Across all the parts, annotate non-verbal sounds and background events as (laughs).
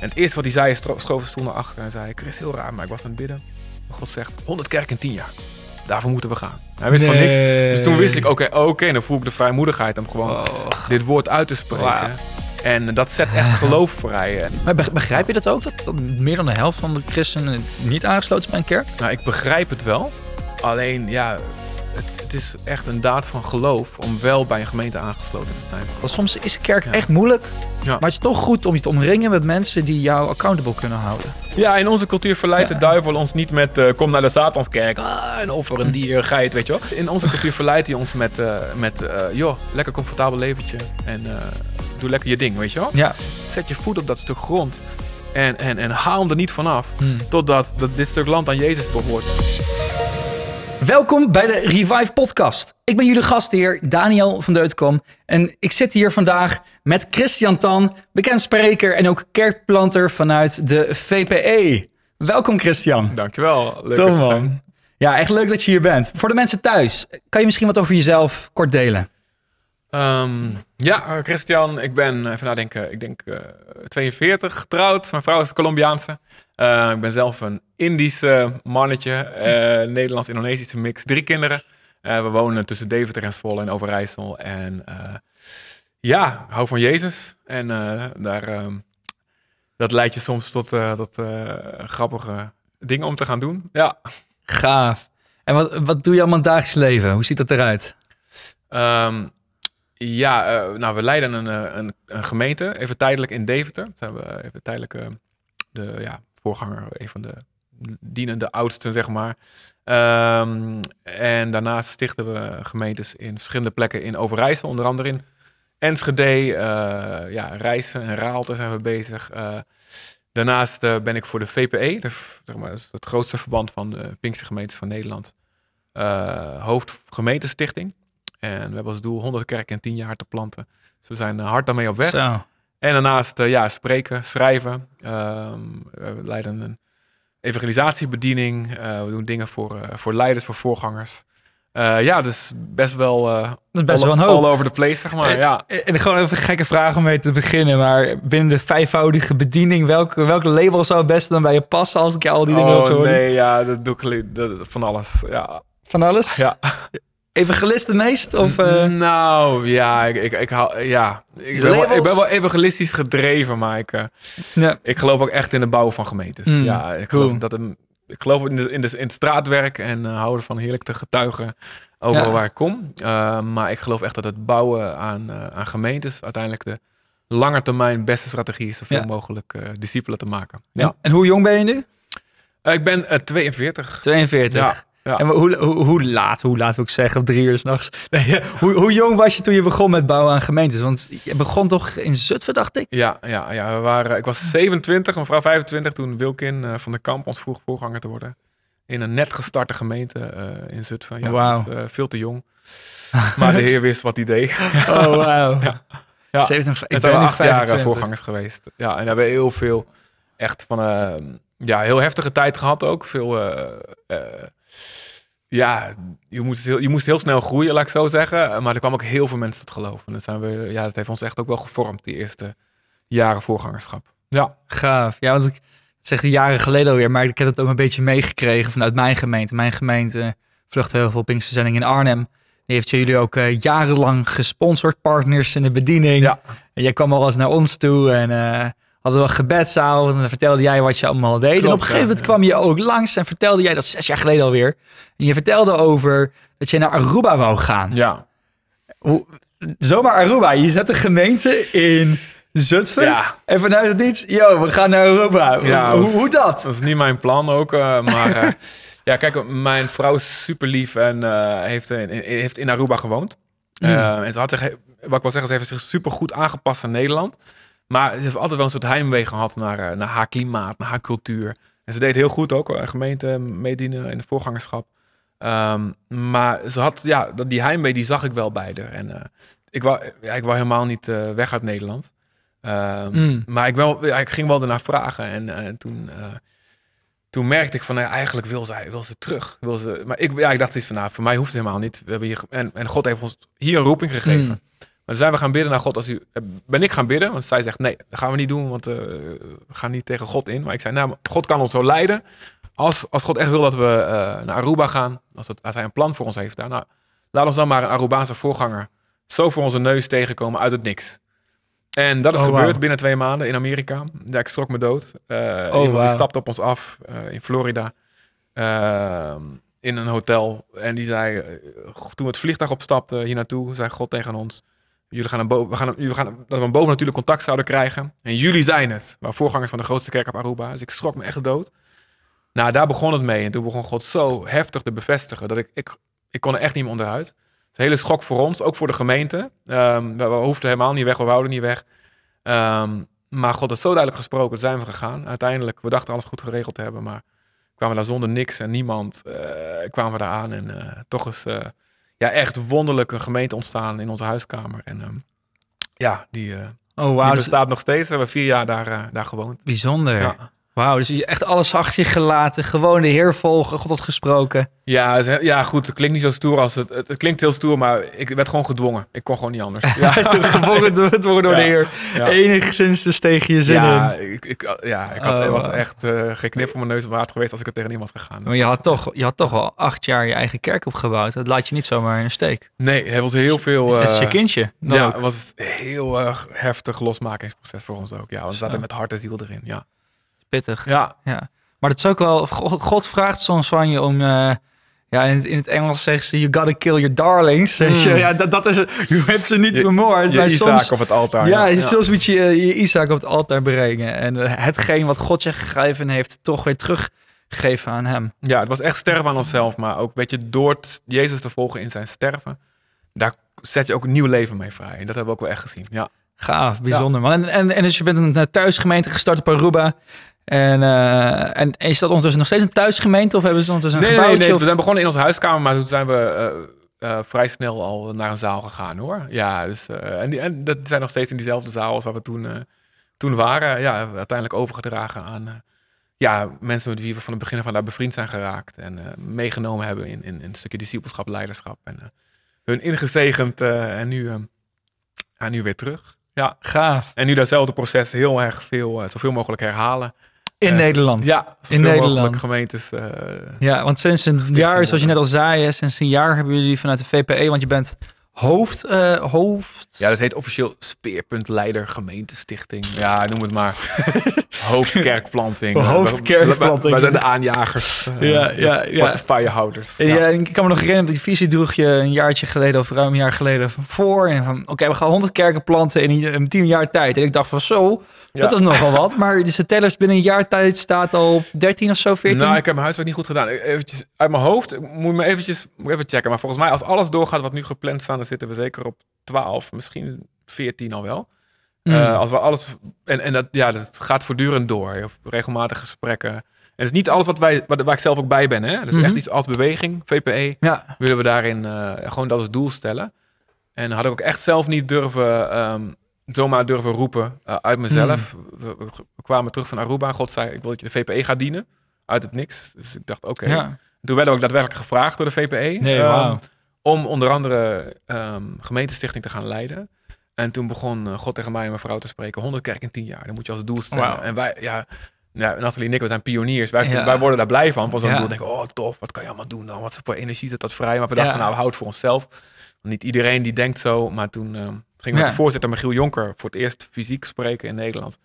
En het eerste wat hij zei, is schoof zijn stoel naar achter en zei... Chris, heel raar, maar ik was aan het bidden. God zegt, 100 kerk in 10 jaar. Daarvoor moeten we gaan. Hij wist van niks. Dus toen wist ik, oké, oké, dan voel ik de vrijmoedigheid om gewoon Oh. dit woord uit te spreken. En dat zet echt geloof vrij. Maar beg- begrijp je dat ook? Dat, dat meer dan de helft van de christenen niet aangesloten is bij een kerk? nou, ik begrijp het wel. Alleen, ja, het, is echt een daad van geloof om wel bij een gemeente aangesloten te zijn. Want soms is de kerk Ja. echt moeilijk. Ja. Maar het is toch goed om je te omringen met mensen die jou accountable kunnen houden. Ja, in onze cultuur verleidt Ja. de duivel ons niet met eh, kom naar de Satanskerk, ah, en offer een dier, geit, weet je wel. In onze cultuur verleidt hij ons met, eh, met eh, joh, lekker comfortabel leventje en eh, doe lekker je ding, weet je wel. Ja. Zet je voet op dat stuk grond en, en, en haal hem er niet vanaf Hmm. totdat dat dit stuk land aan Jezus behoort. Welkom bij de Revive Podcast. Ik ben jullie gastheer Daniel van Deutenkom. En ik zit hier vandaag met Christian Tan, bekend spreker en ook kerkplanter vanuit de VPE. Welkom Christian. Dankjewel, leuk zijn. man. Ja, echt leuk dat je hier bent. Voor de mensen thuis, kan je misschien wat over jezelf kort delen? Ehm, ja, eh, Christian, ik ben, even nadenken, ik denk eh 42, getrouwd. Mijn vrouw is Colombiaanse. Eh, ik ben zelf een Indisch eh, mannetje, eh, Nederlands-Indonesische mix. Drie kinderen. Eh, we wonen tussen Deventer en Zwolle en Overijssel. En eh, ja, hou van Jezus. En eh, daar, ehm, dat leidt je soms tot, eh, eh, grappige dingen om te gaan doen. Ja. Gaaf. En wat, wat doe je allemaal in het dagelijks leven? Hoe ziet dat eruit? Ehm, ja, eh, nou, we leiden een, eh, een, een gemeente, even tijdelijk in Deventer. Zijn we even tijdelijk eh, de ja, voorganger, een van de dienende oudsten, zeg maar. Ehm, en daarnaast stichten we gemeentes in verschillende plekken in Overijssel, onder andere in Enschede, eh ja, Rijssen en Raalte zijn we bezig. Daarnaast ben ik voor de VPE, zeg maar, dat het grootste verband van de Pinkstergemeentes van Nederland, eh hoofd gemeentestichting. En we hebben als doel 100 kerken in 10 jaar te planten. Dus we zijn eh, hard daarmee op weg. Zo. En daarnaast eh, ja, spreken, schrijven. Ehm, we leiden een evangelisatiebediening. Eh, we doen dingen voor, voor leiders, voor voorgangers. Ja, dus best wel... Dat is best all, wel een hoop. all over the place, zeg maar. Eh, ja. En gewoon even een gekke vraag om mee te beginnen. Maar binnen de vijfvoudige bediening, welke, welke label zou het beste dan bij je passen als ik je al die dingen hoor Oh horen? nee, ja, dat doe ik dat- van alles. Ja. Van alles? ja. Evangelist het meest? Of, eh, Nou, ja, ik, ik, ik, hou, ja. Ik, ben wel, ik Labels? ben wel evangelistisch gedreven, maar ik, eh, ja. ik geloof ook echt in de bouw van gemeentes. Mm, ja, ik cool. geloof, dat een, ik geloof in, de, in, de, in het straatwerk en eh, houden van heerlijk te getuigen overal Ja. waar ik kom. Maar ik geloof echt dat het bouwen aan, aan gemeentes uiteindelijk de langetermijn beste strategie is zoveel Ja. mogelijk discipelen te maken. Ja. En hoe jong ben je nu? Ik ben eh, 42. 42. Ja, ja. En hoe, hoe, hoe laat, hoe laat wil ik zeggen, op drie uur s'nachts. (laughs) Nee, hoe, hoe jong was je toen je begon met bouwen aan gemeentes? Want je begon toch in Zutphen, dacht ik? Ja, ja, ja we waren, ik was 27, mevrouw 25 toen Wilkin eh, van de Kamp ons vroeg voorganger te worden. In een net gestarte gemeente eh, in Zutphen. Ja, Wauw. dus, eh, veel te jong. (laughs) Maar de heer wist wat hij deed. (laughs) Oh, wauw. Ja. Ja. 27, ik En ben acht jaar 25. voorgangers geweest. Ja, en hebben we heel veel, echt van, ja, heel heftige tijd gehad ook. Veel, ja, je moest, heel, je moest heel snel groeien, laat ik zo zeggen. Maar er kwam ook heel veel mensen tot geloof. En dat, zijn we, ja, dat heeft ons echt ook wel gevormd, die eerste jaren voorgangerschap. Ja, Gaaf. Ja, want ik zeg jaren geleden alweer, maar ik heb het ook een beetje meegekregen vanuit mijn gemeente. Mijn gemeente vlucht heel veel Pinksterzending in Arnhem. Die heeft jullie ook eh, jarenlang gesponsord, partners in de bediening. Ja. En jij kwam al eens naar ons toe en eh hadden we gebedsavond en dan vertelde jij wat je allemaal deed. en op een gegeven moment ja. kwam je ook langs en vertelde jij, dat zes jaar geleden alweer. En je vertelde over dat je naar Aruba wou gaan. ja. Hoe, zomaar Aruba, je zet een gemeente in Zutphen. Ja. En vanuit het niets, yo, we gaan naar Aruba. Ja, hoe, hoe dat? Dat is niet mijn plan ook. eh, maar eh, (laughs) ja, kijk, mijn vrouw is super lief en eh, heeft, in, heeft in Aruba gewoond. En ze had zich, wat ik wil zeggen, ze heeft zich super goed aangepast aan Nederland. Maar ze heeft altijd wel een soort heimwee gehad naar, eh, naar haar klimaat, naar haar cultuur. En ze deed heel goed ook, gemeente meedienen in de voorgangerschap. Ehm, maar ze had, ja, die heimwee die zag ik wel bij haar. En eh, ik, wou, ja, ik wou helemaal niet eh, weg uit Nederland. Ehm, Mm. Maar ik, wel, ja, ik ging wel ernaar vragen. En toen, toen merkte ik van, nou eigenlijk wil, zij, wil ze terug. Wil ze, maar ik, ja, ik dacht iets van, nou, voor mij hoeft het helemaal niet. We hebben hier, en, en God heeft ons hier een roeping gegeven. Mm. Maar zijn we gaan bidden naar God. Als u, eh, ben ik gaan bidden, want zij zegt nee, dat gaan we niet doen, want eh, we gaan niet tegen God in. Maar ik zei, nou, God kan ons zo leiden. Als, als God echt wil dat we eh, naar Aruba gaan, als, het, als hij een plan voor ons heeft daar, nou, laat ons dan maar een Arubaanse voorganger zo voor onze neus tegenkomen uit het niks. En dat is Oh, gebeurd binnen twee maanden in Amerika. Ja, ik schrok me dood. Iemand Oh, wauw. die stapte op ons af in Florida. Ehm, in een hotel. En die zei, toen we het vliegtuig opstapten hier naartoe, zei God tegen ons. Jullie gaan, we gaan, gaan dat we een bovennatuurlijk contact zouden krijgen. En jullie zijn het. Maar voorgangers van de grootste kerk op Aruba. Dus ik schrok me echt dood. Nou, daar begon het mee. En toen begon God zo heftig te bevestigen dat ik, ik, ik kon er echt niet meer onderuit. Het hele schok voor ons, ook voor de gemeente. Ehm, we, we hoefden helemaal niet weg, we wouden niet weg. Ehm, maar God had zo duidelijk gesproken, zijn we gegaan. Uiteindelijk, we dachten alles goed geregeld te hebben, maar kwamen daar zonder niks en niemand. eh, kwamen we daar aan en eh, toch is eh, ja, echt wonderlijk een gemeente ontstaan in onze huiskamer. En ehm, ja, die, eh, Oh, die wauw. Dus bestaat nog steeds. We hebben vier jaar daar, eh, daar gewoond. bijzonder. Ja. Wauw, dus je echt alles achter je gelaten. Gewoon de Heer volgen. God had gesproken. Ja, het, ja, goed. Het klinkt niet zo stoer als het, het. Het klinkt heel stoer, maar ik werd gewoon gedwongen. Ik kon gewoon niet anders. (laughs) Ja, Geboren door, het worden door Ja. de Heer. Ja. Enigszins dus tegen je zin ja, in. ik, ik, ja, ik had, Oh, was echt eh geen knip voor mijn neus waard geweest als ik het tegen iemand gegaan. Maar je had, toch, je had toch al acht jaar je eigen kerk opgebouwd. Dat laat je niet zomaar in een steek. Nee, het was heel veel. Dat is eh, je kindje. Dan ja, ook. het was een heel heftig losmakingsproces voor ons ook. Ja, we zaten met hart en ziel erin. Ja, Pittig. ja, Ja. Maar dat is ook wel... God, vraagt soms van je om... eh, ja, in het, in het Engels zeggen ze... You gotta kill your darlings. Weet je? Mm. Ja, dat, dat is het. Je hebt ze niet Je- vermoord. je maar Isaac soms... op het altaar. Ja, ja. soms moet je je Isaac op het altaar brengen. En eh, hetgeen wat God je gegeven heeft... toch weer teruggeven aan hem. Ja, het was echt sterven aan onszelf. Maar ook, weet je, door het Jezus te volgen in zijn sterven, daar zet je ook een nieuw leven mee vrij. En dat hebben we ook wel echt gezien. Ja, Gaaf, bijzonder man. En, en, en dus je bent een eh, thuisgemeente gestart op Aruba. En, eh, en is dat ondertussen nog steeds een thuisgemeente? Of hebben ze ondertussen een nee, nee, gebouwtje? nee. of- We zijn begonnen in onze huiskamer, maar toen zijn we eh, eh, vrij snel al naar een zaal gegaan, hoor. Ja, dus, en, die, en dat zijn nog steeds in diezelfde zaal als waar we toen, toen waren. Ja, uiteindelijk overgedragen aan ja, mensen met wie we van het begin af aan daar bevriend zijn geraakt. En meegenomen hebben in, in, in een stukje discipelschap, leiderschap. En hun ingezegend en nu, ja, nu weer terug. Ja, Gaaf. en nu datzelfde proces heel erg veel, zoveel mogelijk herhalen. In Eh, Nederland. Ja, in Nederland. gemeentes. eh, Ja, want sinds een jaar, zoals je net al zei, sinds een jaar hebben jullie vanuit de VPE, want je bent hoofd, eh, hoofd... Ja, dat heet officieel Speerpuntleider Gemeentestichting. Ja, noem het maar. (laughs) Hoofdkerkplanting. (laughs) Hoofdkerkplanting. Wij- zijn de aanjagers. eh, Ja, ja, ja. Portefeuillehouders. Ja. ja, ik kan me nog herinneren, die visie droeg je een jaartje geleden of ruim een jaar geleden voor. En van, oké, we gaan 100 kerken planten in een, een tien jaar tijd. En ik dacht van zo, dat Ja. is nogal wat. Maar de tellers binnen een jaar tijd staat al op 13 of zo, 14. Nou, ik heb mijn huiswerk niet goed gedaan. Eventjes uit mijn hoofd. Ik Moet me eventjes moet even checken. Maar volgens mij, als alles doorgaat wat nu gepland staat, dan zitten we zeker op 12, misschien 14 al wel. Mm. Eh, als we alles. En, en dat, ja, dat gaat voortdurend door. Je hebt regelmatig gesprekken. En het is niet alles wat wij, wat, waar ik zelf ook bij ben. Hè? Dus Mhm. echt iets als beweging, VPE. ja, willen we daarin eh, gewoon dat als doel stellen. En had ik ook echt zelf niet durven, ehm, zomaar durven roepen eh, uit mezelf. Hmm. We, kwamen terug van Aruba God zei, ik wil dat je de VPE gaat dienen. Uit het niks. Dus ik dacht, oké. ja. Toen werden we ook daadwerkelijk gevraagd door de VPE. Nee, ehm, om onder andere ehm gemeentestichting te gaan leiden. En toen begon eh, God tegen mij en mijn vrouw te spreken. 100 kerk in 10 jaar. Dat moet je als doel stellen. En wij, ja, ja, Nathalie en ik, we zijn pioniers. Wij, Ja. wij worden daar blij van. Van zo'n Ja. doel. Denken, oh tof, wat kan je allemaal doen dan? Wat voor energie zit dat vrij? Maar we Ja. dachten, nou, we houden het voor onszelf. Want niet iedereen die denkt zo. Maar toen eh, met de voorzitter Michiel Jonker voor het eerst fysiek spreken in Nederland.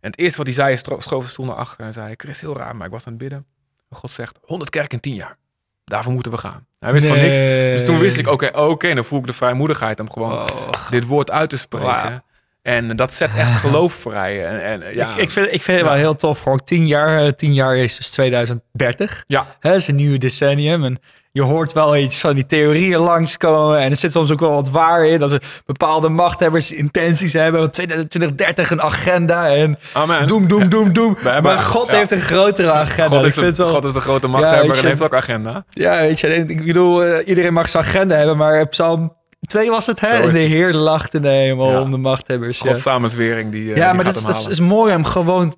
En het eerste wat hij zei, is schoof de stoel naar achter en zei, Chris, heel raar, maar ik was aan het bidden. En God zegt, 100 kerk in 10 jaar. Daarvoor moeten we gaan. Hij wist van niks. Dus toen wist ik, oké, oké, dan voel ik de vrijmoedigheid om gewoon Oh. dit woord uit te spreken. En dat zet echt (laughs) geloof vrij. En, en ja, ik, ik, vind, ik vind het Ja. wel heel tof hoor. 10 jaar, eh, 10 jaar is dus 2030. ja, Hè, is een nieuwe decennium. En je hoort wel iets van die theorieën langskomen. En er zit soms ook wel wat waar in. Dat er bepaalde machthebbers intenties hebben. Want 2030 een agenda. En amen. doem, doem, doem, doem. Maar God ja. heeft een grotere agenda. God ik is, de, wel... God is de grote machthebber en heeft ook agenda. Ja, weet je, ik bedoel, eh, iedereen mag zijn agenda hebben, maar Psalm 2 was het, hè? En de. Heer lachte in de hemel Ja. om de machthebbers. Ja, samenzwering die, eh, ja die maar dat is, dat is, mooi om gewoon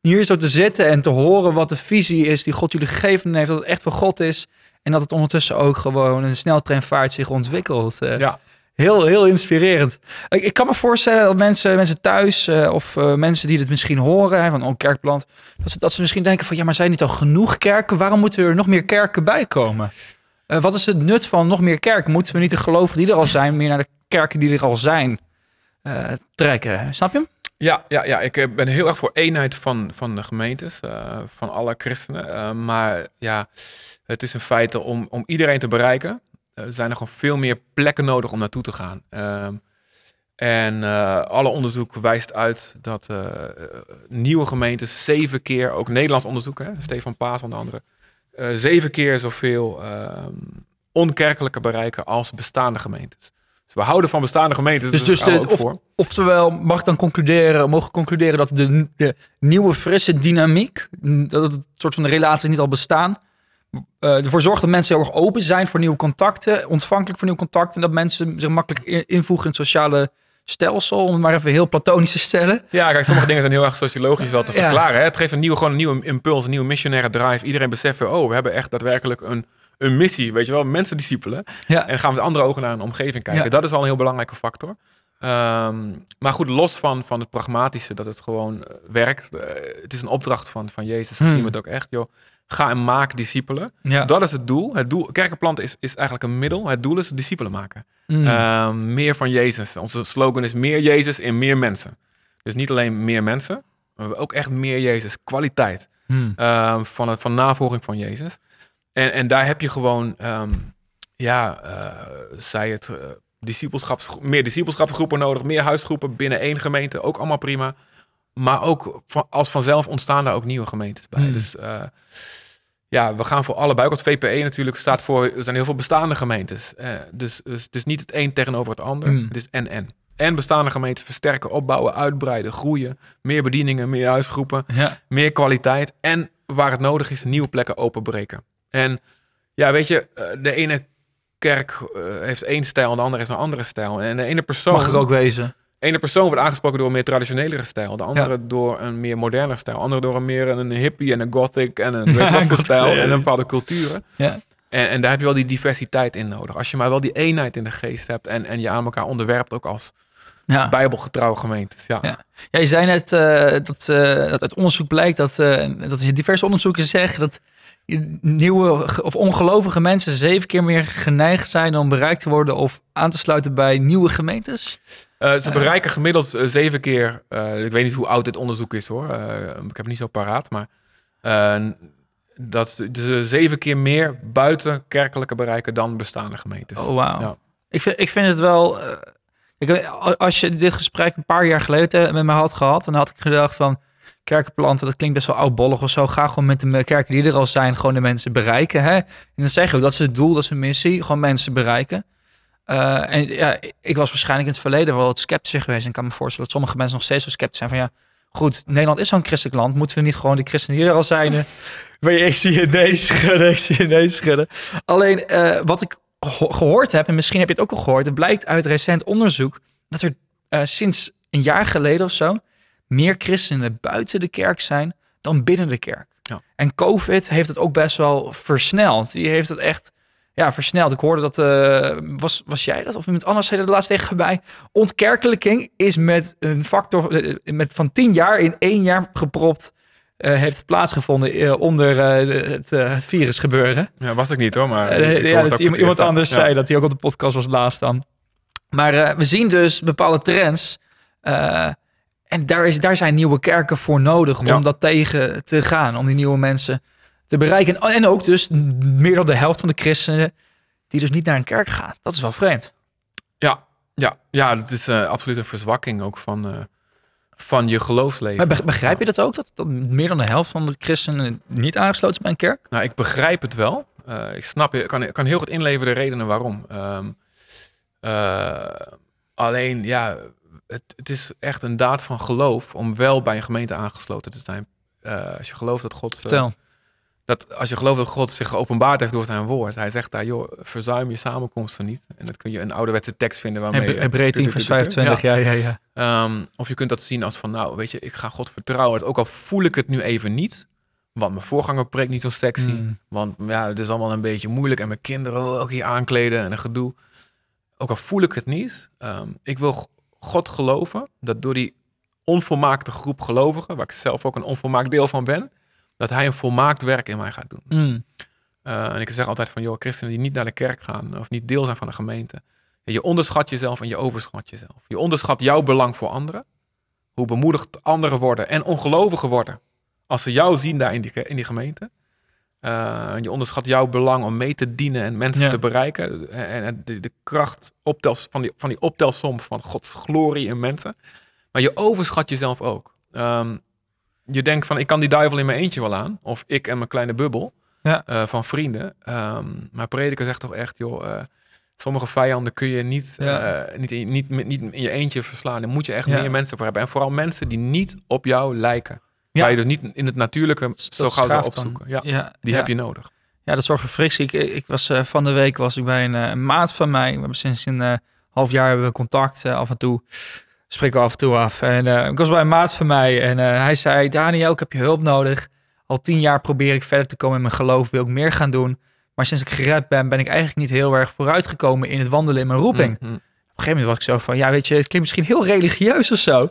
hier zo te zitten en te horen wat de visie is die God jullie gegeven heeft, dat het echt voor God is. En dat het ondertussen ook gewoon een sneltreinvaart zich ontwikkelt. eh. Ja, Heel, heel inspirerend. Ik, ik kan me voorstellen dat mensen, mensen thuis eh, of eh, mensen die dit misschien horen, hè, van oh, kerkplant, dat ze, dat ze misschien denken van ja, maar zijn niet al genoeg kerken? Waarom moeten er nog meer kerken bij komen? Wat is het nut van nog meer kerken? Moeten we niet de gelovigen die er al zijn, meer naar de kerken die er al zijn trekken? Snap je hem? Ja, ja, ja, ik eh, ben heel erg voor eenheid van, van de gemeentes, eh, van alle christenen. Eh, maar ja, het is een feit om, om iedereen te bereiken. eh, zijn er gewoon veel meer plekken nodig om naartoe te gaan. Ehm, en alle onderzoek wijst uit dat nieuwe gemeentes zeven keer, ook Nederlands onderzoek, hè, Stefan Paas onder andere, zeven keer zoveel ehm, onkerkelijke bereiken als bestaande gemeentes. Dus we houden van bestaande gemeentes. Dus, dus de, of, voor. oftewel, mag ik dan concluderen, mogen we concluderen dat de, de nieuwe frisse dynamiek, dat het soort van de relaties niet al bestaan, eh, ervoor zorgt dat mensen heel erg open zijn voor nieuwe contacten, ontvankelijk voor nieuwe contacten, en dat mensen zich makkelijk in- invoegen in het sociale stelsel, om het maar even heel platonisch te stellen. Ja, kijk, sommige dingen zijn heel erg sociologisch wel te Ja. verklaren. Hè? Het geeft een nieuwe, gewoon een nieuwe impuls, een nieuwe missionaire drive. Iedereen beseft oh, we hebben echt daadwerkelijk een, een missie, weet je wel, mensen discipelen. Ja. En gaan we met andere ogen naar een omgeving kijken. Ja. Dat is al een heel belangrijke factor. Ehm, maar goed, los van, van het pragmatische, dat het gewoon eh, werkt. eh, het is een opdracht van, van Jezus, zo Hmm. zien we het ook echt. Joh. Ga en maak discipelen. Ja. Dat is het doel. Het doel kerkenplanten is, is eigenlijk een middel. Het doel is discipelen maken. Mm. Ehm, meer van Jezus. Onze slogan is meer Jezus in meer mensen. Dus niet alleen meer mensen, maar ook echt meer Jezus. Kwaliteit Mm. ehm, van, het, van navolging van Jezus. En, en daar heb je gewoon, ehm, ja, eh zij het, discipelschaps, meer discipelschapsgroepen nodig, meer huisgroepen binnen één gemeente, ook allemaal prima. Maar ook van, als vanzelf ontstaan daar ook nieuwe gemeentes bij. Hmm. Dus eh, ja, we gaan voor allebei. Ook het VPE natuurlijk staat voor, er zijn heel veel bestaande gemeentes. Dus, dus het is niet het een tegenover het ander. Hmm. Het is en-en. En bestaande gemeentes versterken, opbouwen, uitbreiden, groeien. Meer bedieningen, meer huisgroepen Ja. meer kwaliteit en waar het nodig is, nieuwe plekken openbreken. En ja, weet je, eh, de ene kerk eh, heeft één stijl en de andere heeft een andere stijl. En de ene persoon, Mag er ook wezen. ene persoon wordt aangesproken door een meer traditionelere stijl, de andere door een meer moderne stijl, de andere door een meer een hippie en een gothic en een (laughs) Gothic, stijl ja. en een bepaalde culturen. Ja. En, en daar heb je wel die diversiteit in nodig. Als je maar wel die eenheid in de geest hebt en, en je aan elkaar onderwerpt, ook als Ja. bijbelgetrouwe gemeentes. Ja. Ja. Ja, je zei net eh, dat, eh, dat uit onderzoek blijkt dat, dat diverse onderzoeken zeggen dat nieuwe of ongelovige mensen zeven keer meer geneigd zijn om bereikt te worden of aan te sluiten bij nieuwe gemeentes. Eh, ze bereiken gemiddeld eh, zeven keer. eh, ik weet niet hoe oud dit onderzoek is hoor. Eh, ik heb het niet zo paraat. Maar eh, dat ze zeven keer meer buiten kerkelijke bereiken dan bestaande gemeentes. Oh, wauw. Ja. Ik, vind, ik vind het wel... eh, ik, als je dit gesprek een paar jaar geleden met me had gehad, dan had ik gedacht van kerkenplanten, dat klinkt best wel oudbollig of zo. Ga gewoon met de kerken die er al zijn, gewoon de mensen bereiken. Hè? En dan zeg je ook, dat is het doel, dat is een missie, gewoon mensen bereiken. Eh, en ja, ik was waarschijnlijk in het verleden wel wat sceptischer geweest. En ik kan me voorstellen dat sommige mensen nog steeds zo sceptisch zijn van ja, goed, Nederland is zo'n christelijk land. Moeten we niet gewoon de christenen die er al zijn? (laughs) je, ik zie je nee schudden, ik zie je nee schudden. Alleen eh, wat ik geho- gehoord heb, en misschien heb je het ook al gehoord, het blijkt uit recent onderzoek dat er eh, sinds een jaar geleden of zo meer christenen buiten de kerk zijn dan binnen de kerk. Ja. En COVID heeft het ook best wel versneld. Die heeft het echt ja, versneld. Ik hoorde dat, eh, was, was jij dat of iemand anders zei dat laatst tegen mij. Ontkerkelijking is met een factor eh, met van tien jaar in één jaar gepropt. eh, heeft het plaatsgevonden onder de- het, het virus gebeuren. Ja, was ik niet hoor. Maar ja, dat iemand, anders zei dat hij ook op de podcast was laatst dan. Maar we zien dus bepaalde trends. En daar, is, daar zijn nieuwe kerken voor nodig Ja. om dat tegen te gaan. Om die nieuwe mensen te bereiken. En, en ook dus meer dan de helft van de christenen die dus niet naar een kerk gaat. Dat is wel vreemd. Ja, ja, ja, het is eh, absoluut een verzwakking ook van, eh, van je geloofsleven. Maar begrijp je dat ook? Dat, dat meer dan de helft van de christenen niet aangesloten is bij een kerk? Nou, ik begrijp het wel. Eh, ik snap je, ik kan, ik kan heel goed inleveren de redenen waarom. Ehm, eh, alleen, ja, het, het is echt een daad van geloof om wel bij een gemeente aangesloten te zijn. Eh, als je gelooft dat God, eh, Vertel. dat als je gelooft dat God zich geopenbaard heeft door zijn woord, hij zegt daar, joh, verzuim je samenkomsten niet. En dat kun je een ouderwetse tekst vinden waarmee. Heb- Hebreeën 10 vers 25, ja, ja, ja. Ehm, of je kunt dat zien als van, nou, weet je, ik ga God vertrouwen. Ook al voel ik het nu even niet, want mijn voorganger preekt niet zo sexy. Mm. Want ja, het is allemaal een beetje moeilijk en mijn kinderen ook hier aankleden en een gedoe. ook al voel ik het niet, ehm, ik wil God geloven dat door die onvolmaakte groep gelovigen, waar ik zelf ook een onvolmaakt deel van ben, dat hij een volmaakt werk in mij gaat doen. Mm. Eh, en ik zeg altijd van, joh, christenen die niet naar de kerk gaan of niet deel zijn van de gemeente. Je onderschat jezelf en je overschat jezelf. Je onderschat jouw belang voor anderen. Hoe bemoedigd anderen worden en ongelovigen worden. Als ze jou zien daar in die, in die gemeente. Eh, je onderschat jouw belang om mee te dienen en mensen Ja. te bereiken. En, en de, de kracht optels, van, die, van die optelsom van Gods glorie in mensen. Maar je overschat jezelf ook. Ehm, je denkt van, ik kan die duivel in mijn eentje wel aan. Of ik en mijn kleine bubbel Ja. eh, van vrienden. Ehm, maar prediker zegt toch echt, joh, eh, sommige vijanden kun je niet, Ja. niet, in, niet, niet in je eentje verslaan. Daar moet je echt meer mensen voor hebben. En vooral mensen die niet op jou lijken. Ja. Waar je dus niet in het natuurlijke Dat zo gauw zou dan. opzoeken. Ja, Ja, die heb je nodig. Ja, dat zorgt voor frictie. Ik, ik was eh, van de week was ik bij een, eh, een maat van mij. We hebben sinds een eh, half jaar hebben we contact af en toe. Spreken we af en toe af. En ik was bij een maat van mij en hij zei: Daniel, ik heb je hulp nodig. Al tien jaar probeer ik verder te komen in mijn geloof. Wil ik meer gaan doen. Maar sinds ik gered ben, ben ik eigenlijk niet heel erg vooruitgekomen in het wandelen in mijn roeping. Mhm. Op een gegeven moment was ik zo van: ja, weet je, het klinkt misschien heel religieus of zo.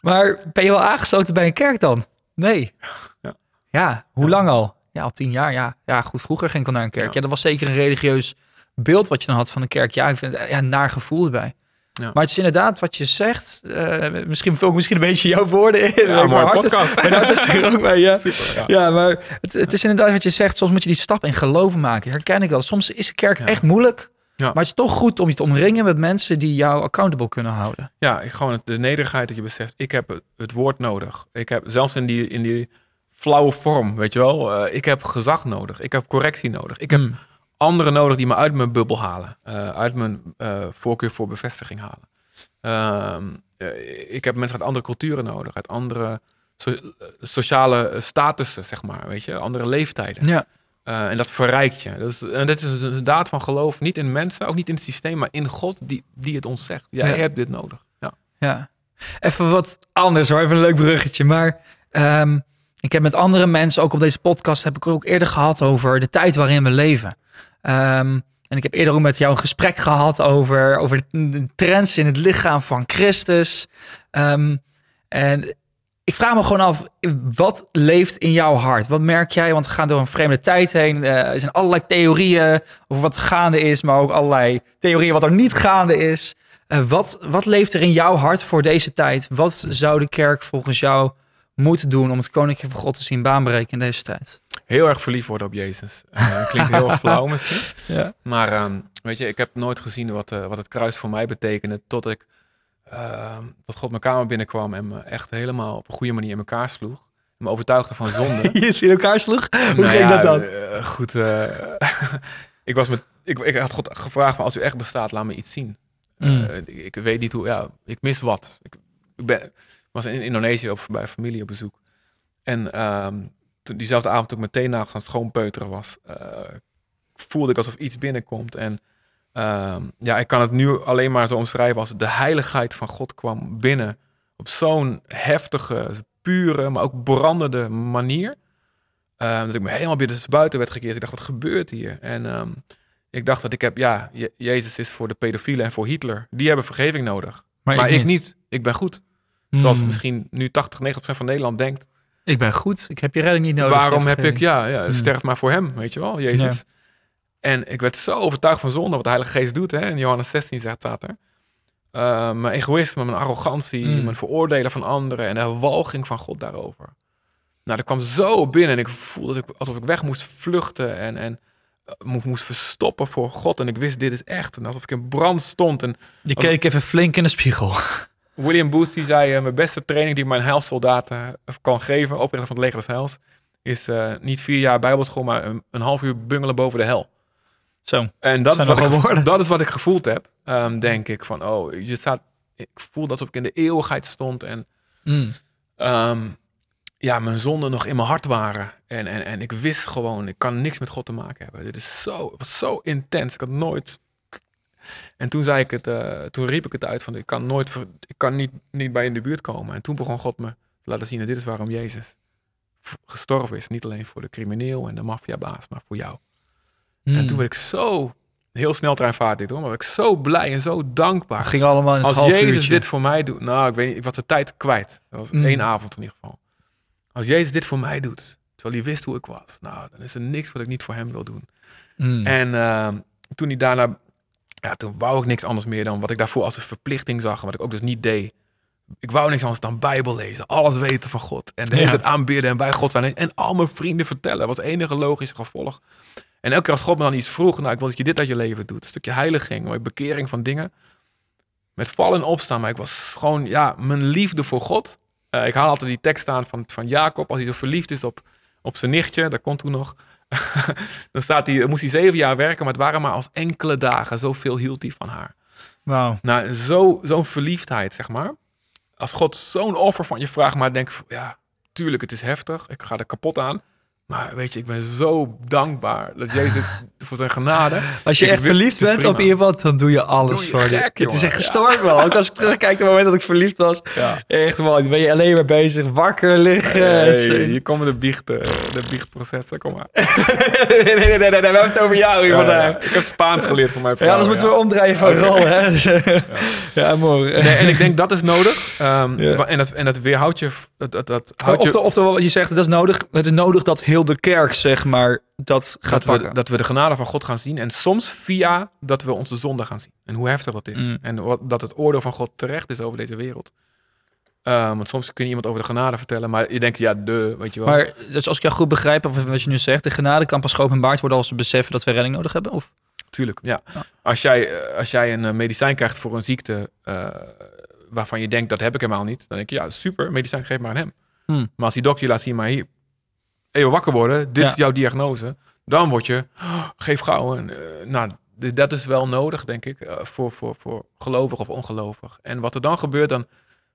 Maar ben je wel aangesloten bij een kerk dan? Nee. Ja. Ja, hoe lang al? Ja, al tien jaar. Ja, ja goed. Vroeger ging ik al naar een kerk. Ja. Ja. dat was zeker een religieus beeld wat je dan had van de kerk. Ja, ik vind het ja, een naar gevoel erbij. Ja. Maar het is inderdaad wat je zegt. eh, misschien ik misschien een beetje jouw woorden in. Ja, hart podcast. Is, is er ook bij. Ja. Super, ja. Ja, maar het, het is inderdaad wat je zegt. Soms moet je die stap in geloven maken. Herken ik wel. Soms is de kerk echt moeilijk. Ja. Maar het is toch goed om je te omringen met mensen die jou accountable kunnen houden. Ja, gewoon de nederigheid dat je beseft, ik heb het, woord nodig. Ik heb zelfs in die, in die flauwe vorm, weet je wel, eh, ik heb gezag nodig. Ik heb correctie nodig. Ik heb Mm. anderen nodig die me uit mijn bubbel halen. eh, uit mijn eh, voorkeur voor bevestiging halen. Ehm, eh, ik heb mensen uit andere culturen nodig, uit andere so- sociale statussen, zeg maar, weet je, andere leeftijden. Ja. Eh, en dat verrijkt je. Dat is, en dit is een daad van geloof, niet in mensen, ook niet in het systeem, maar in God die, die het ons zegt. Jij Ja. hebt dit nodig. Ja. Ja. Even wat anders hoor, even een leuk bruggetje. Maar ehm, ik heb met andere mensen, ook op deze podcast, heb ik ook eerder gehad over de tijd waarin we leven. Ehm, en ik heb eerder ook met jou een gesprek gehad over, over de- de trends in het lichaam van Christus. Ehm, en ik vraag me gewoon af, wat leeft in jouw hart? Wat merk jij? Want we gaan door een vreemde tijd heen. Eh, er zijn allerlei theorieën over wat gaande is, maar ook allerlei theorieën wat er niet gaande is. Eh, wat, wat leeft er in jouw hart voor deze tijd? Wat zou de kerk volgens jou moeten doen om het koninkrijk van God te zien baanbreken in deze tijd? Heel erg verliefd worden op Jezus. Eh, klinkt heel (laughs) flauw misschien. Ja. Maar ehm, weet je, ik heb nooit gezien wat, wat het kruis voor mij betekende. Tot ik, ehm, tot God mijn kamer binnenkwam en me echt helemaal op een goede manier in elkaar sloeg. Me overtuigde van zonde. (laughs) Je in elkaar sloeg? Hoe Nou ging ja, dat dan? eh, goed, eh, (laughs) ik, was met, ik, ik had God gevraagd van als u echt bestaat, laat me iets zien. Mm. Eh, ik, ik weet niet hoe, ja, ik mis wat. Ik, ik ben, was in Indonesië op, bij familie op bezoek. En ehm, toen, diezelfde avond toen ik meteen na aan het schoonpeuteren was, voelde ik alsof iets binnenkomt. En ehm, ja, ik kan het nu alleen maar zo omschrijven als de heiligheid van God kwam binnen op zo'n heftige, pure, maar ook brandende manier. Ehm, dat ik me helemaal binnen buiten werd gekeerd. Ik dacht, wat gebeurt hier? En ehm, ik dacht dat ik heb, ja, Je- Jezus is voor de pedofielen en voor Hitler. Die hebben vergeving nodig. Maar, ik, niet. Ik ben goed. Zoals Mm. misschien nu 80, 90% van Nederland denkt. Ik ben goed. Ik heb je redding niet nodig. Waarom heb ik, ja, ja Mm. sterf maar voor hem, weet je wel, Jezus. Ja. En ik werd zo overtuigd van zonde, wat de Heilige Geest doet. Hè? In Johannes 16 zegt dat er. Eh, mijn egoïsme, mijn arrogantie, Mm. mijn veroordelen van anderen en de walging van God daarover. Nou, dat kwam zo binnen en ik voelde dat ik, alsof ik weg moest vluchten en, en eh, mo- moest verstoppen voor God. En ik wist, dit is echt. En alsof ik in brand stond. En Je keek even flink in de spiegel. William Booth die zei, eh, mijn beste training die ik mijn heilsoldaten eh, kan geven, oprichter van het leger des heils, is niet vier jaar bijbelschool, maar een, een half uur bungelen boven de hel. Zo. En dat, is wat, ik, woorden. dat is wat ik gevoeld heb, ehm, denk ik. Van, oh, je staat, ik voelde alsof ik in de eeuwigheid stond en Mm. ehm, ja, mijn zonden nog in mijn hart waren. En, en, en ik wist gewoon, ik kan niks met God te maken hebben. Dit is zo, het was zo intens. Ik had nooit. En toen zei ik het, eh, toen riep ik het uit van ik kan nooit, ik kan niet, niet bij in de buurt komen. En toen begon God me te laten zien, en dit is waarom Jezus gestorven is. Niet alleen voor de crimineel en de maffiabaas, maar voor jou. En Mm. toen werd ik zo heel snel treinvaart dit hoor. Maar ik zo blij en zo dankbaar. Het ging allemaal in het Als Jezus uurtje. dit voor mij doet. Nou, ik weet niet, ik was de tijd kwijt. Dat was Mm. één avond in ieder geval. Als Jezus dit voor mij doet, terwijl hij wist hoe ik was. Nou, dan is er niks wat ik niet voor hem wil doen. Mm. En ehm, toen hij daarna, ja, toen wou ik niks anders meer dan wat ik daarvoor als een verplichting zag. Wat ik ook dus niet deed. Ik wou niks anders dan Bijbel lezen, alles weten van God. En de hele Ja. tijd aanbidden en bij God zijn. En, en al mijn vrienden vertellen. Dat was het enige logische gevolg. En elke keer als God me dan iets vroeg, nou, ik wil dat je dit uit je leven doet. Een stukje heiliging, maar bekering van dingen. Met vallen en opstaan. Maar ik was gewoon, ja, mijn liefde voor God. Eh, ik haal altijd die tekst aan van, van Jacob, als hij zo verliefd is op, op zijn nichtje. Dat kon toen nog. (laughs) dan staat hij, moest hij zeven jaar werken, maar het waren maar als enkele dagen. Zoveel hield hij van haar. Wauw. Nou, zo, zo'n verliefdheid, zeg maar. Als God zo'n offer van je vraagt, maar denk ja, tuurlijk, het is heftig. Ik ga er kapot aan. Maar weet je, ik ben zo dankbaar dat Jezus (laughs) voor zijn genade. Als je Ik echt wil- verliefd bent op iemand, dan doe je alles Doe je voor die. gek, Het is echt gestoord wel. Ook als ik terugkijk op het moment dat ik verliefd was. Ja. Echt man, ben je alleen maar bezig. Wakker liggen. Hey, hier komen de, biecht, eh, de biechtprocessen, kom maar. (laughs) nee, nee, nee, nee, nee, we hebben het over jou hier Ja, vandaag. ja. Ik heb Spaans geleerd van mijn Ja, vrouw. anders moeten we omdraaien van rol. Hè? (laughs) Ja, mooi. Nee, en ik denk dat is nodig. Ehm, Ja. En, dat, en dat weerhoudt je... Dat, dat, dat houdt je oftewel, wat je zegt, het is nodig. Het is nodig dat heel de kerk, zeg maar, dat gaat dat we, pakken. dat we de genade van God gaan zien. En soms via dat we onze zonde gaan zien. En hoe heftig dat is. Mm. En wat, dat het oordeel van God terecht is over deze wereld. Ehm, want soms kun je iemand over de genade vertellen. Maar je denkt, ja, de, weet je wel. Maar dus als ik jou goed begrijp, of wat je nu zegt, de genade kan pas geopenbaard worden als we beseffen dat we redding nodig hebben? Of? Tuurlijk, ja. Ja. Als, jij, eh, als jij een eh, medicijn krijgt voor een ziekte eh, waarvan je denkt, dat heb ik helemaal niet. Dan denk je, ja, super, medicijn geef maar aan hem. Hmm. Maar als die dokter je laat zien, maar hier, even wakker worden. Dit Ja. is jouw diagnose. Dan word je, "Oh, geef gauw. En, eh, nou, dat is wel nodig, denk ik, eh, voor, voor, voor gelovig of ongelovig. En wat er dan gebeurt, dan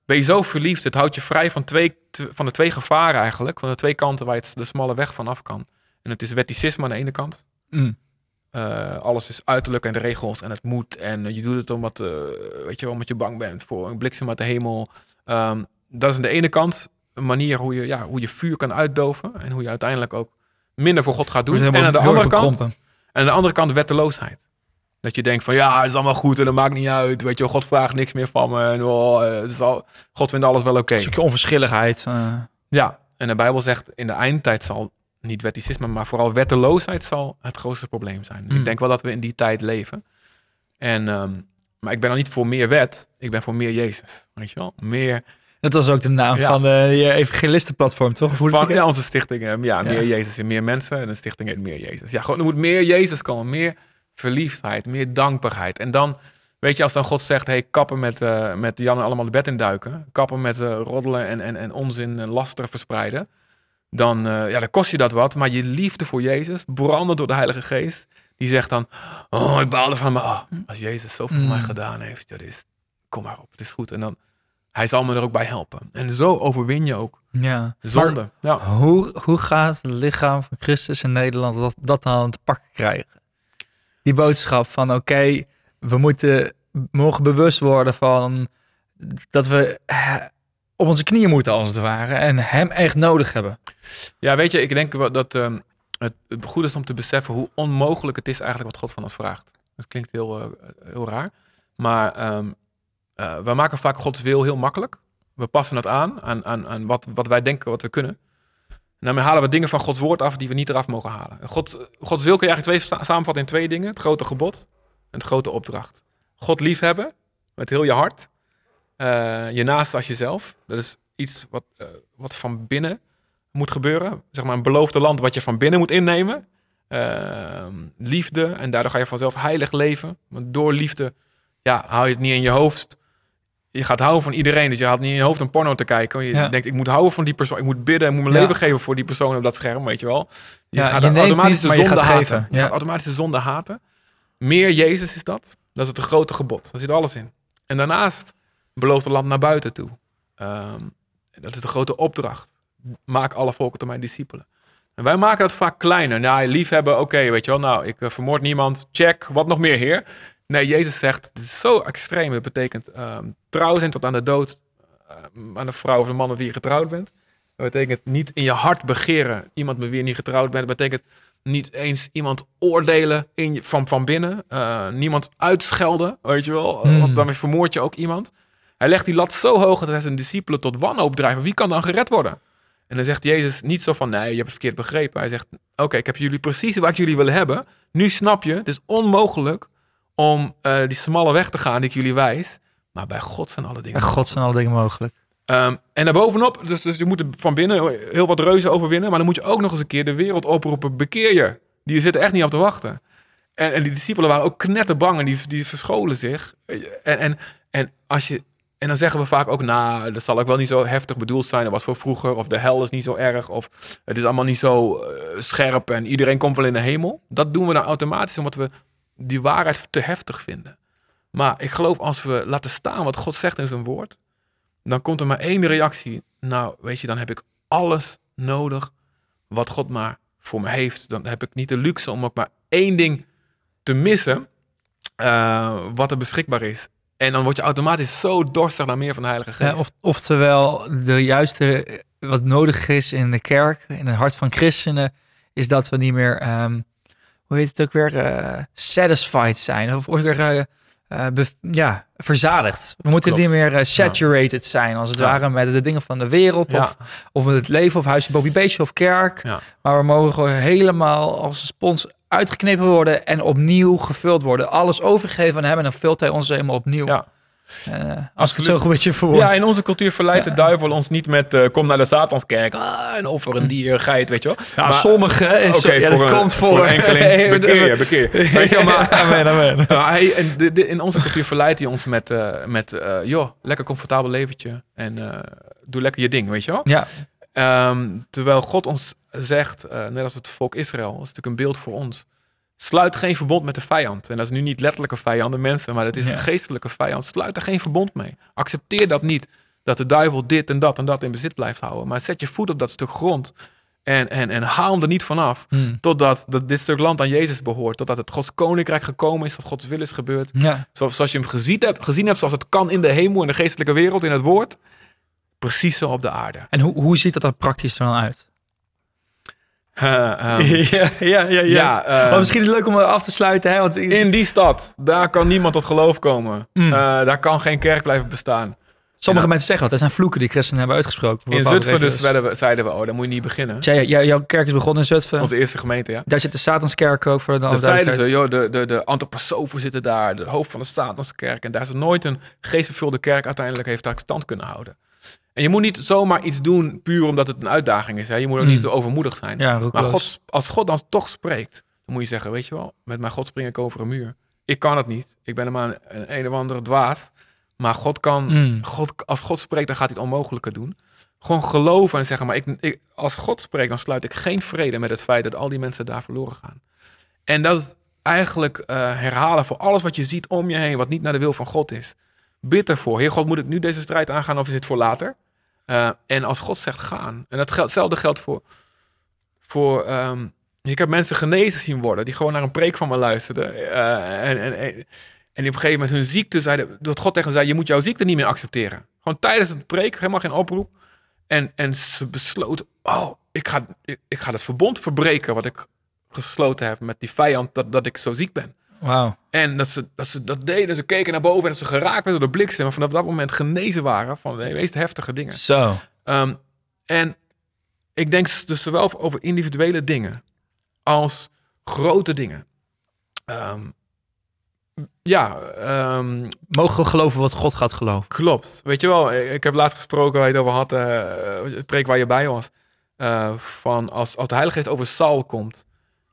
ben je zo verliefd. Het houdt je vrij van, twee, van de twee gevaren eigenlijk. Van de twee kanten waar je het de smalle weg vanaf kan. En het is wetticisme aan de ene kant. Mm. Eh, alles is uiterlijk en de regels en het moet. En je doet het omdat, eh, weet je wel, omdat je bang bent voor een bliksem uit de hemel. Ehm, dat is aan de ene kant een manier hoe je, ja, hoe je vuur kan uitdoven. En hoe je uiteindelijk ook minder voor God gaat doen. En aan de andere kant, en aan de andere kant wetteloosheid. Dat je denkt van ja, het is allemaal goed en dat maakt niet uit. Weet je God vraagt niks meer van me. En, oh, eh, het is al, God vindt alles wel oké. Een stukje onverschilligheid. eh. Ja, en de Bijbel zegt in de eindtijd zal niet wetticisme, maar vooral wetteloosheid zal het grootste probleem zijn. Hmm. Ik denk wel dat we in die tijd leven. En, ehm, maar ik ben dan niet voor meer wet, ik ben voor meer Jezus. Weet je wel? Meer dat was ook de naam Ja. van de je evangelistenplatform, toch? Hoe van dat ja, onze stichting. eh, ja, meer Ja. Jezus en meer mensen. En de stichting heet meer Jezus. Ja, gewoon er moet meer Jezus komen. Meer verliefdheid, meer dankbaarheid. En dan, weet je, als dan God zegt, hey, kappen met, eh met Jan en allemaal de bed induiken. Kappen met eh, roddelen en, en, en onzin en laster verspreiden. Dan, ja, dan kost je dat wat. Maar je liefde voor Jezus, branden door de Heilige Geest. Die zegt dan, oh, ik baal ervan. Maar oh, als Jezus zoveel voor Mm. mij gedaan heeft, dit is, kom maar op, het is goed. En dan, hij zal me er ook bij helpen. En zo overwin je ook Ja. zonde. ja. Hoe, hoe gaat het lichaam van Christus in Nederland dat, dat dan te pakken krijgen? Die boodschap van oké, we moeten mogen bewust worden van dat we eh, op onze knieën moeten als het ware en hem echt nodig hebben. Ja, weet je, ik denk wel dat ehm, het, het goed is om te beseffen hoe onmogelijk het is eigenlijk wat God van ons vraagt. Dat klinkt heel, eh, heel raar. Maar ehm, eh, we maken vaak Gods wil heel makkelijk. We passen het aan aan, aan, aan wat, wat wij denken wat we kunnen. En daarmee halen we dingen van Gods woord af die we niet eraf mogen halen. God, Gods wil kun je eigenlijk twee, sa- samenvatten in twee dingen. Het grote gebod en het grote opdracht. God liefhebben met heel je hart. Eh, je naast als jezelf. Dat is iets wat, eh, wat van binnen moet gebeuren. Zeg maar een beloofde land wat je van binnen moet innemen. Ehm, liefde. En daardoor ga je vanzelf heilig leven. Want door liefde ja, hou je het niet in je hoofd. Je gaat houden van iedereen. Dus je haalt niet in je hoofd een porno te kijken. Je Ja. denkt, ik moet houden van die persoon. Ik moet bidden. Ik moet mijn Ja. leven geven voor die persoon op dat scherm. Weet je wel. Je Ja, gaat je automatisch niet, de je zonde gaat haten. geven. Je gaat automatisch de zonde haten. Meer Jezus is dat. Dat is het grote gebod. Daar zit alles in. En daarnaast belooft het land naar buiten toe. Ehm, dat is de grote opdracht. Maak alle volken tot mijn discipelen. En wij maken dat vaak kleiner. Nou, liefhebben, oké, weet je wel. Nou, ik eh, vermoord niemand. Check. Wat nog meer, heer? Nee, Jezus zegt, het is zo extreem. Het betekent ehm, trouw zijn tot aan de dood. eh, aan de vrouw of de man met wie je getrouwd bent. Dat betekent niet in je hart begeren iemand met wie je niet getrouwd bent. Dat betekent niet eens iemand oordelen in je, van, van binnen. Uh, niemand uitschelden, weet je wel. Hmm. Want daarmee vermoord je ook iemand. Hij legt die lat zo hoog dat hij zijn discipelen tot wanhoop drijven. Wie kan dan gered worden? En dan zegt Jezus niet zo van, nee, je hebt het verkeerd begrepen. Hij zegt, oké, ik heb jullie precies ik jullie wil hebben. Nu snap je, het is onmogelijk om uh, die smalle weg te gaan die ik jullie wijs. Maar bij God zijn alle dingen Bij God zijn alle dingen mogelijk. Um, en daarbovenop, dus, dus je moet van binnen heel wat reuzen overwinnen. Maar dan moet je ook nog eens een keer de wereld oproepen. Bekeer je. Die zitten echt niet op te wachten. En, en die discipelen waren ook knetterbang en die, die verscholen zich. En, en, en, als je, en dan zeggen we vaak ook, nou, dat zal ook wel niet zo heftig bedoeld zijn. Dat was voor vroeger. Of de hel is niet zo erg. Of het is allemaal niet zo uh, scherp en iedereen komt wel in de hemel. Dat doen we dan automatisch omdat we die waarheid te heftig vinden. Maar ik geloof als we laten staan wat God zegt in zijn woord dan komt er maar één reactie. Nou, weet je, dan heb ik alles nodig wat God maar voor me heeft. Dan heb ik niet de luxe om ook maar één ding te missen uh, wat er beschikbaar is. En dan word je automatisch zo dorstig naar meer van de Heilige Geest. Ja, of, oftewel, de juiste wat nodig is in de kerk, in het hart van christenen, is dat we niet meer, um, hoe heet het ook weer, uh, satisfied zijn. Of weer uh, uh, ja, verzadigd. We moeten Klopt. niet meer saturated ja. zijn, als het Ja. ware, met de dingen van de wereld. Ja. Of, of met het leven, of huisje Bobby Beestje, of kerk. Maar we mogen gewoon helemaal als een spons uitgeknepen worden en opnieuw gevuld worden. Alles overgeven aan hem en dan vult hij ons helemaal opnieuw. Ja. Uh, als ik het zo goed met je verwoord. Ja, in onze cultuur verleidt de duivel ons niet met uh, kom naar de Satanskerk ah, en offer een dier, geit, weet je wel. Ja, maar, sommige is, okay, (laughs) ja, dat komt voor, voor enkeling. Bekeer je, bekeer je. (laughs) Weet je wel, maar, amen, amen. (laughs) Nou, hij, in onze cultuur verleidt hij ons met, uh, met joh, lekker comfortabel leventje en doe lekker je ding, weet je wel. Ja. Um, terwijl God ons zegt, uh, net als het volk Israël, dat is natuurlijk een beeld voor ons. Sluit geen verbond met de vijand. En dat is nu niet letterlijke vijanden, mensen, maar dat is Ja. een geestelijke vijand. Sluit er geen verbond mee. Accepteer dat niet, dat de duivel dit en dat en dat in bezit blijft houden. Maar zet je voet op dat stuk grond en, en, en haal hem er niet vanaf. Hmm. Totdat dat dit stuk land aan Jezus behoort. Totdat het Gods koninkrijk gekomen is, dat Gods wil is gebeurd. Ja. Zoals, zoals je hem gezien hebt, gezien hebt, zoals het kan in de hemel, in de geestelijke wereld, in het woord. Precies zo op de aarde. En hoe, hoe ziet dat er praktisch er dan uit? Uh, um, (laughs) ja, ja, ja. ja, uh, maar misschien is het leuk om af te sluiten. Hè? Want in die stad, daar kan niemand tot geloof komen. Mm. Uh, daar kan geen kerk blijven bestaan. Sommige Ja. mensen zeggen dat. Er zijn vloeken die christenen hebben uitgesproken. In Zutphen dus zeiden we, zeiden we, oh, daar moet je niet beginnen. Jou- jouw kerk is begonnen in Zutphen. Onze eerste gemeente, ja. Daar zit de Satanskerk ook voor de Dat zeiden ze, joh, de, de, de antroposofen zitten daar, de hoofd van de Satanse kerk. En daar is nooit een geestvervulde kerk uiteindelijk heeft daar stand kunnen houden. En je moet niet zomaar iets doen puur omdat het een uitdaging is. Hè? Je moet ook Mm. niet zo overmoedig zijn. Ja, Maar. God, als God dan toch spreekt, dan moet je zeggen, weet je wel, met mijn God spring ik over een muur. Ik kan het niet. Ik ben maar een, een, een of andere dwaas. Maar God kan, Mm. God, als God spreekt, dan gaat hij het onmogelijke doen. Gewoon geloven en zeggen, maar ik, ik, als God spreekt, dan sluit ik geen vrede met het feit dat al die mensen daar verloren gaan. En dat is eigenlijk eh, herhalen voor alles wat je ziet om je heen, wat niet naar de wil van God is. Bid ervoor. Heer God, moet ik nu deze strijd aangaan of is dit voor later? Eh, en als God zegt gaan. En dat geldt, hetzelfde geldt voor. voor ehm, ik heb mensen genezen zien worden die gewoon naar een preek van me luisterden. Eh, en, en, en, en die op een gegeven moment hun ziekte zeiden. Dat God tegen hen zei: Je moet jouw ziekte niet meer accepteren. Gewoon tijdens het preek, helemaal geen oproep. En, en ze besloten: Oh, ik ga, ik ga het verbond verbreken. wat ik gesloten heb met die vijand. dat, dat ik zo ziek ben. Wauw. En dat ze, dat ze dat deden, ze keken naar boven en dat ze geraakt werden door de bliksem. En vanaf dat moment genezen waren van de meest heftige dingen. Zo. Um, en ik denk dus zowel over individuele dingen als grote dingen. Um, ja, um, Mogen we geloven wat God gaat geloven? klopt. Weet je wel, ik heb laatst gesproken waar je het over had, uh, het preek waar je bij was. Uh, van als, als de Heilige Geest over Saul komt,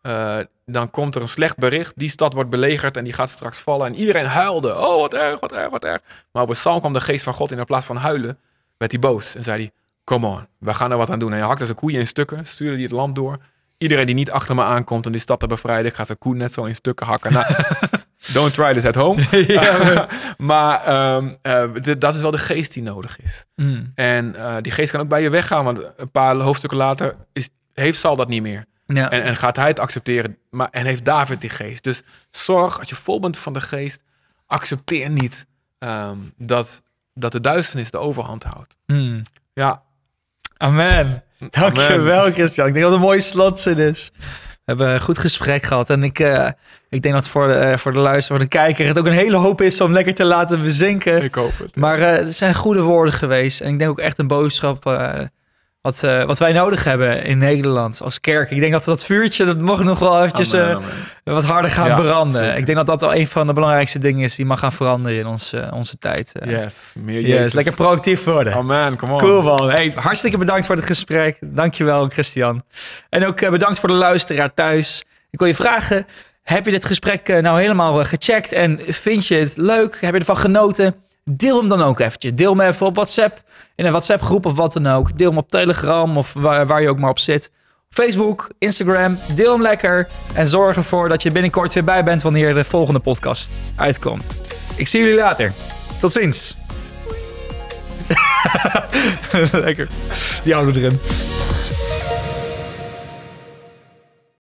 uh, dan komt er een slecht bericht. Die stad wordt belegerd en die gaat straks vallen. En iedereen huilde. Oh, wat erg, wat erg, wat erg. Maar over Saul kwam de geest van God in plaats van huilen, werd hij boos. En zei hij, come on, we gaan er wat aan doen. En hij hakte zijn koeien in stukken, stuurde hij het land door. Iedereen die niet achter me aankomt om die stad te bevrijden, ik ga zijn koe net zo in stukken hakken. Nou, (laughs) don't try this at home. (laughs) ja, (laughs) maar um, uh, dit, dat is wel de geest die nodig is. Mm. En uh, die geest kan ook bij je weggaan, want een paar hoofdstukken later is, heeft Saul dat niet meer. Ja. En, en, gaat hij het accepteren. Maar, en heeft David die geest. Dus zorg, als je vol bent van de geest, accepteer niet um, dat, dat de duisternis de overhand houdt. Mm. Ja. Amen. Dankjewel, Christian. Ik denk dat het een mooie slotzin is. We hebben een goed gesprek gehad. En ik, uh, ik denk dat voor de, uh, voor de luisteraar, voor de kijker... het ook een hele hoop is om lekker te laten bezinken. Ik hoop het. Maar uh, het zijn goede woorden geweest. En ik denk ook echt een boodschap wat, uh, wat wij nodig hebben in Nederland als kerk. Ik denk dat dat vuurtje, dat mag nog wel eventjes amen, uh, amen. wat harder gaan ja, branden. Zeker. Ik denk dat dat wel een van de belangrijkste dingen is die mag gaan veranderen in ons, uh, onze tijd. yes, meer yes, lekker proactief worden. Amen, come on. Cool man. Hey, hartstikke bedankt voor het gesprek. Dankjewel Christian. En ook bedankt voor de luisteraar thuis. Ik wil je vragen, heb je dit gesprek nou helemaal gecheckt en vind je het leuk? Heb je ervan genoten? Deel hem dan ook eventjes. Deel hem even op WhatsApp, in een WhatsApp groep of wat dan ook. Deel hem op Telegram of waar, waar je ook maar op zit. Facebook, Instagram, deel hem lekker. En zorg ervoor dat je binnenkort weer bij bent wanneer de volgende podcast uitkomt. Ik zie jullie later. Tot ziens. (laughs) lekker. Die houden we erin.